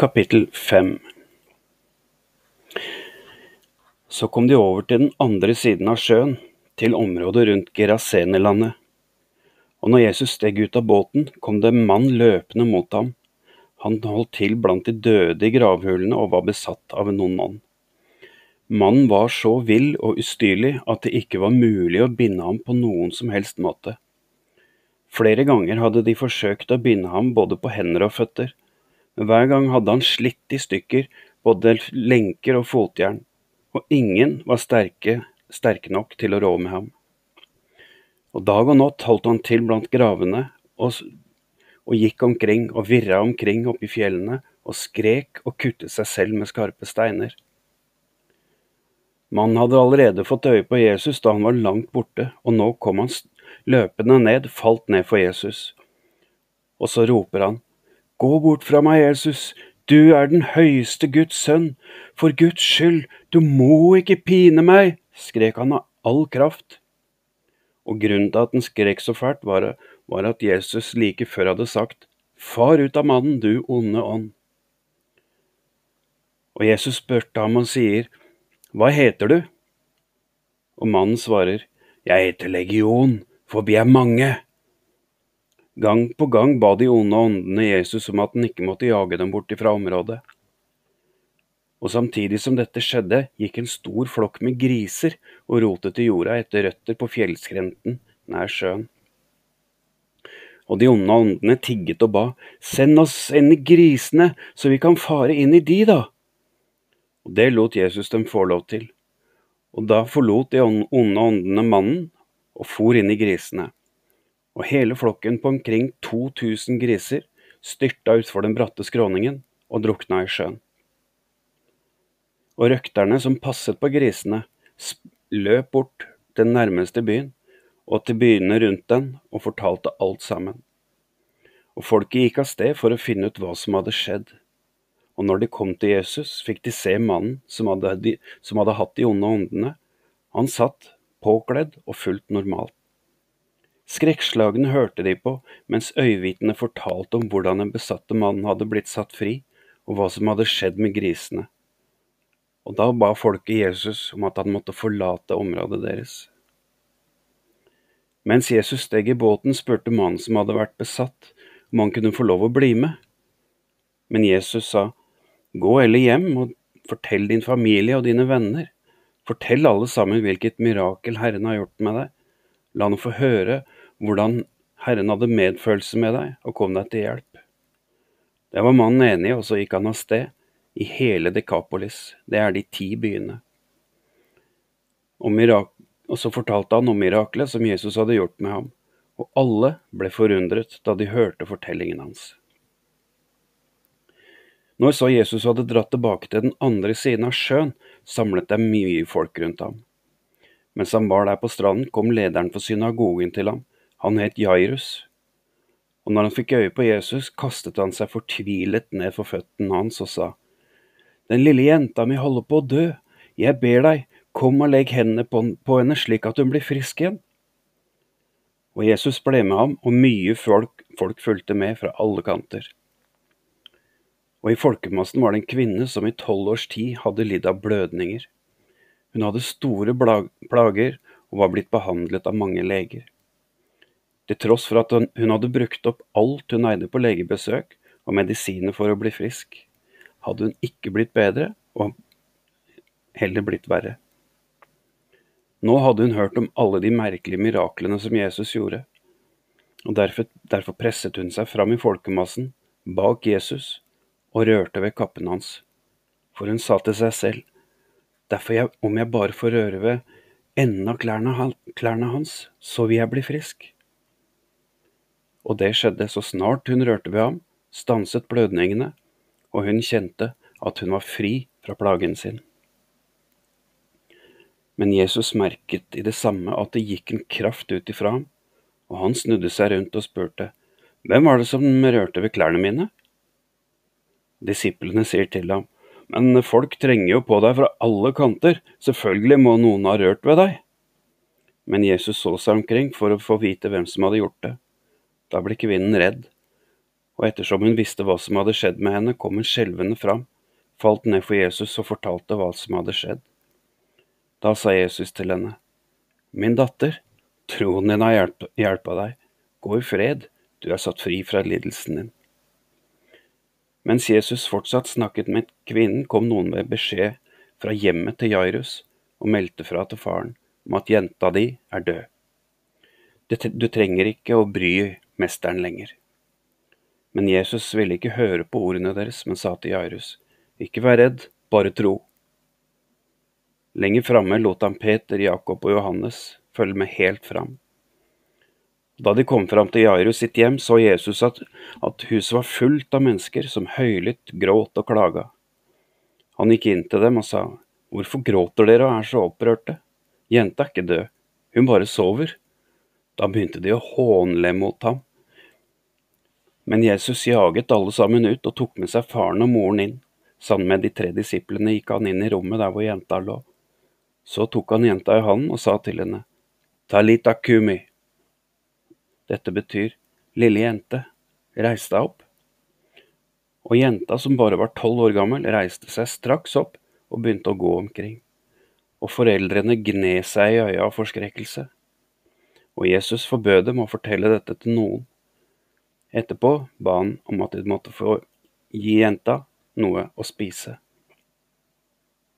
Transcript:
Kapittel 5 Så kom de over til den andre siden av sjøen, til området rundt Gerasenelandet. Og når Jesus steg ut av båten, kom det en mann løpende mot ham. Han holdt til blant de døde i gravhulene og var besatt av en ond mann. Mannen var så vill og ustyrlig at det ikke var mulig å binde ham på noen som helst måte. Flere ganger hadde de forsøkt å binde ham både på hender og føtter, hver gang hadde han slitt i stykker både lenker og fotjern, og ingen var sterke, sterke nok til å rå med ham. Og dag og natt holdt han til blant gravene og, og gikk omkring og virra omkring oppi fjellene og skrek og kuttet seg selv med skarpe steiner. Mannen hadde allerede fått øye på Jesus da han var langt borte, og nå kom han løpende ned, falt ned for Jesus. Og så roper han, Gå bort fra meg, Jesus, du er den høyeste Guds sønn, for Guds skyld, du må ikke pine meg, skrek han av all kraft. Og grunnen til at han skrek så fælt, var, var at Jesus like før hadde sagt, Far ut av mannen, du onde ånd. Og Jesus spurte ham og sier, Hva heter du? Og mannen svarer, Jeg heter Legion, for vi er mange. Gang på gang ba de onde åndene Jesus om at han ikke måtte jage dem bort ifra området. Og samtidig som dette skjedde, gikk en stor flokk med griser og rotet i jorda etter røtter på fjellskrenten nær sjøen. Og de onde åndene tigget og ba, send oss inn i grisene, så vi kan fare inn i de, da. Og det lot Jesus dem få lov til. Og da forlot de onde åndene mannen og for inn i grisene og hele flokken på omkring 2000 griser styrta utfor den bratte skråningen og drukna i sjøen. Og røkterne som passet på grisene, løp bort til den nærmeste byen og til byene rundt den og fortalte alt sammen. Og folket gikk av sted for å finne ut hva som hadde skjedd. Og når de kom til Jesus, fikk de se mannen som hadde, som hadde hatt de onde åndene. Han satt påkledd og fullt normalt. Skrekkslagene hørte de på, mens øyevitene fortalte om hvordan den besatte mannen hadde blitt satt fri, og hva som hadde skjedd med grisene. Og da ba folket Jesus om at han måtte forlate området deres. Mens Jesus steg i båten, spurte mannen som hadde vært besatt, om han kunne få lov å bli med. Men Jesus sa, Gå eller hjem og fortell din familie og dine venner. Fortell alle sammen hvilket mirakel Herren har gjort med deg. La ham få høre hvordan Herren hadde medfølelse med deg og kom deg til hjelp. Det var mannen enig og så gikk han av sted, i hele Dekapolis, det er de ti byene. Og, og så fortalte han om miraklet som Jesus hadde gjort med ham, og alle ble forundret da de hørte fortellingen hans. Når så Jesus hadde dratt tilbake til den andre siden av sjøen, samlet det mye folk rundt ham. Mens han var der på stranden, kom lederen for synagogen til ham han het Jairus, og når han fikk øye på Jesus, kastet han seg fortvilet ned for føttene hans og sa, Den lille jenta mi holder på å dø, jeg ber deg, kom og legg hendene på, henne slik at hun blir frisk igjen. Og Jesus ble med ham, og mye folk, folk fulgte med fra alle kanter. Og i folkemassen var det en kvinne som i tolv års tid hadde lidd av blødninger. Hun hadde store plager og var blitt behandlet av mange leger. Til tross for at hun hadde brukt opp alt hun eide på legebesøk og medisiner for å bli frisk, hadde hun ikke blitt bedre, og heller blitt verre. Nå hadde hun hørt om alle de merkelige miraklene som Jesus gjorde, og derfor, derfor presset hun seg fram i folkemassen, bak Jesus, og rørte ved kappen hans. For hun sa til seg selv, derfor jeg, om jeg bare får røre ved enden av klærne, klærne hans, så vil jeg bli frisk og det skjedde så snart hun rørte ved ham, stanset blødningene, og hun kjente at hun var fri fra plagen sin. Men Jesus merket i det samme at det gikk en kraft ut ifra ham, og han snudde seg rundt og spurte, Hvem var det som rørte ved klærne mine? Disiplene sier til ham, Men folk trenger jo på deg fra alle kanter, selvfølgelig må noen ha rørt ved deg. Men Jesus så seg omkring for å få vite hvem som hadde gjort det. Da ble kvinnen redd, og ettersom hun visste hva som hadde skjedd med henne, kom hun skjelvende fram, falt ned for Jesus og fortalte hva som hadde skjedd. Da sa Jesus til henne, Min datter, troen din har hjelpa deg, gå i fred, du er satt fri fra lidelsen din. Mens Jesus fortsatt snakket med kvinnen, kom noen med beskjed fra hjemmet til Jairus og meldte fra til faren om at jenta di er død. Du trenger ikke å bry mesteren lenger. Men Jesus ville ikke høre på ordene deres, men sa til Jairus, ikke vær redd, bare tro. Lenger framme lot han Peter, Jakob og Johannes følge med helt fram. Da de kom fram til Jairus sitt hjem, så Jesus at, at huset var fullt av mennesker som høylytt gråt og klaga. Han gikk inn til dem og sa, Hvorfor gråter dere og er så opprørte? Jenta er ikke død, hun bare sover. Da begynte de å hånle mot ham. Men Jesus jaget alle sammen ut og tok med seg faren og moren inn. Sammen med de tre disiplene gikk han inn i rommet der hvor jenta lå. Så tok han jenta i hånden og sa til henne, Talita kumi. Dette betyr, lille jente, reis deg opp. Og jenta, som bare var tolv år gammel, reiste seg straks opp og begynte å gå omkring. Og foreldrene gned seg i øya av forskrekkelse. Og Jesus forbød dem å fortelle dette til noen. Etterpå ba han om at de måtte få gi jenta noe å spise.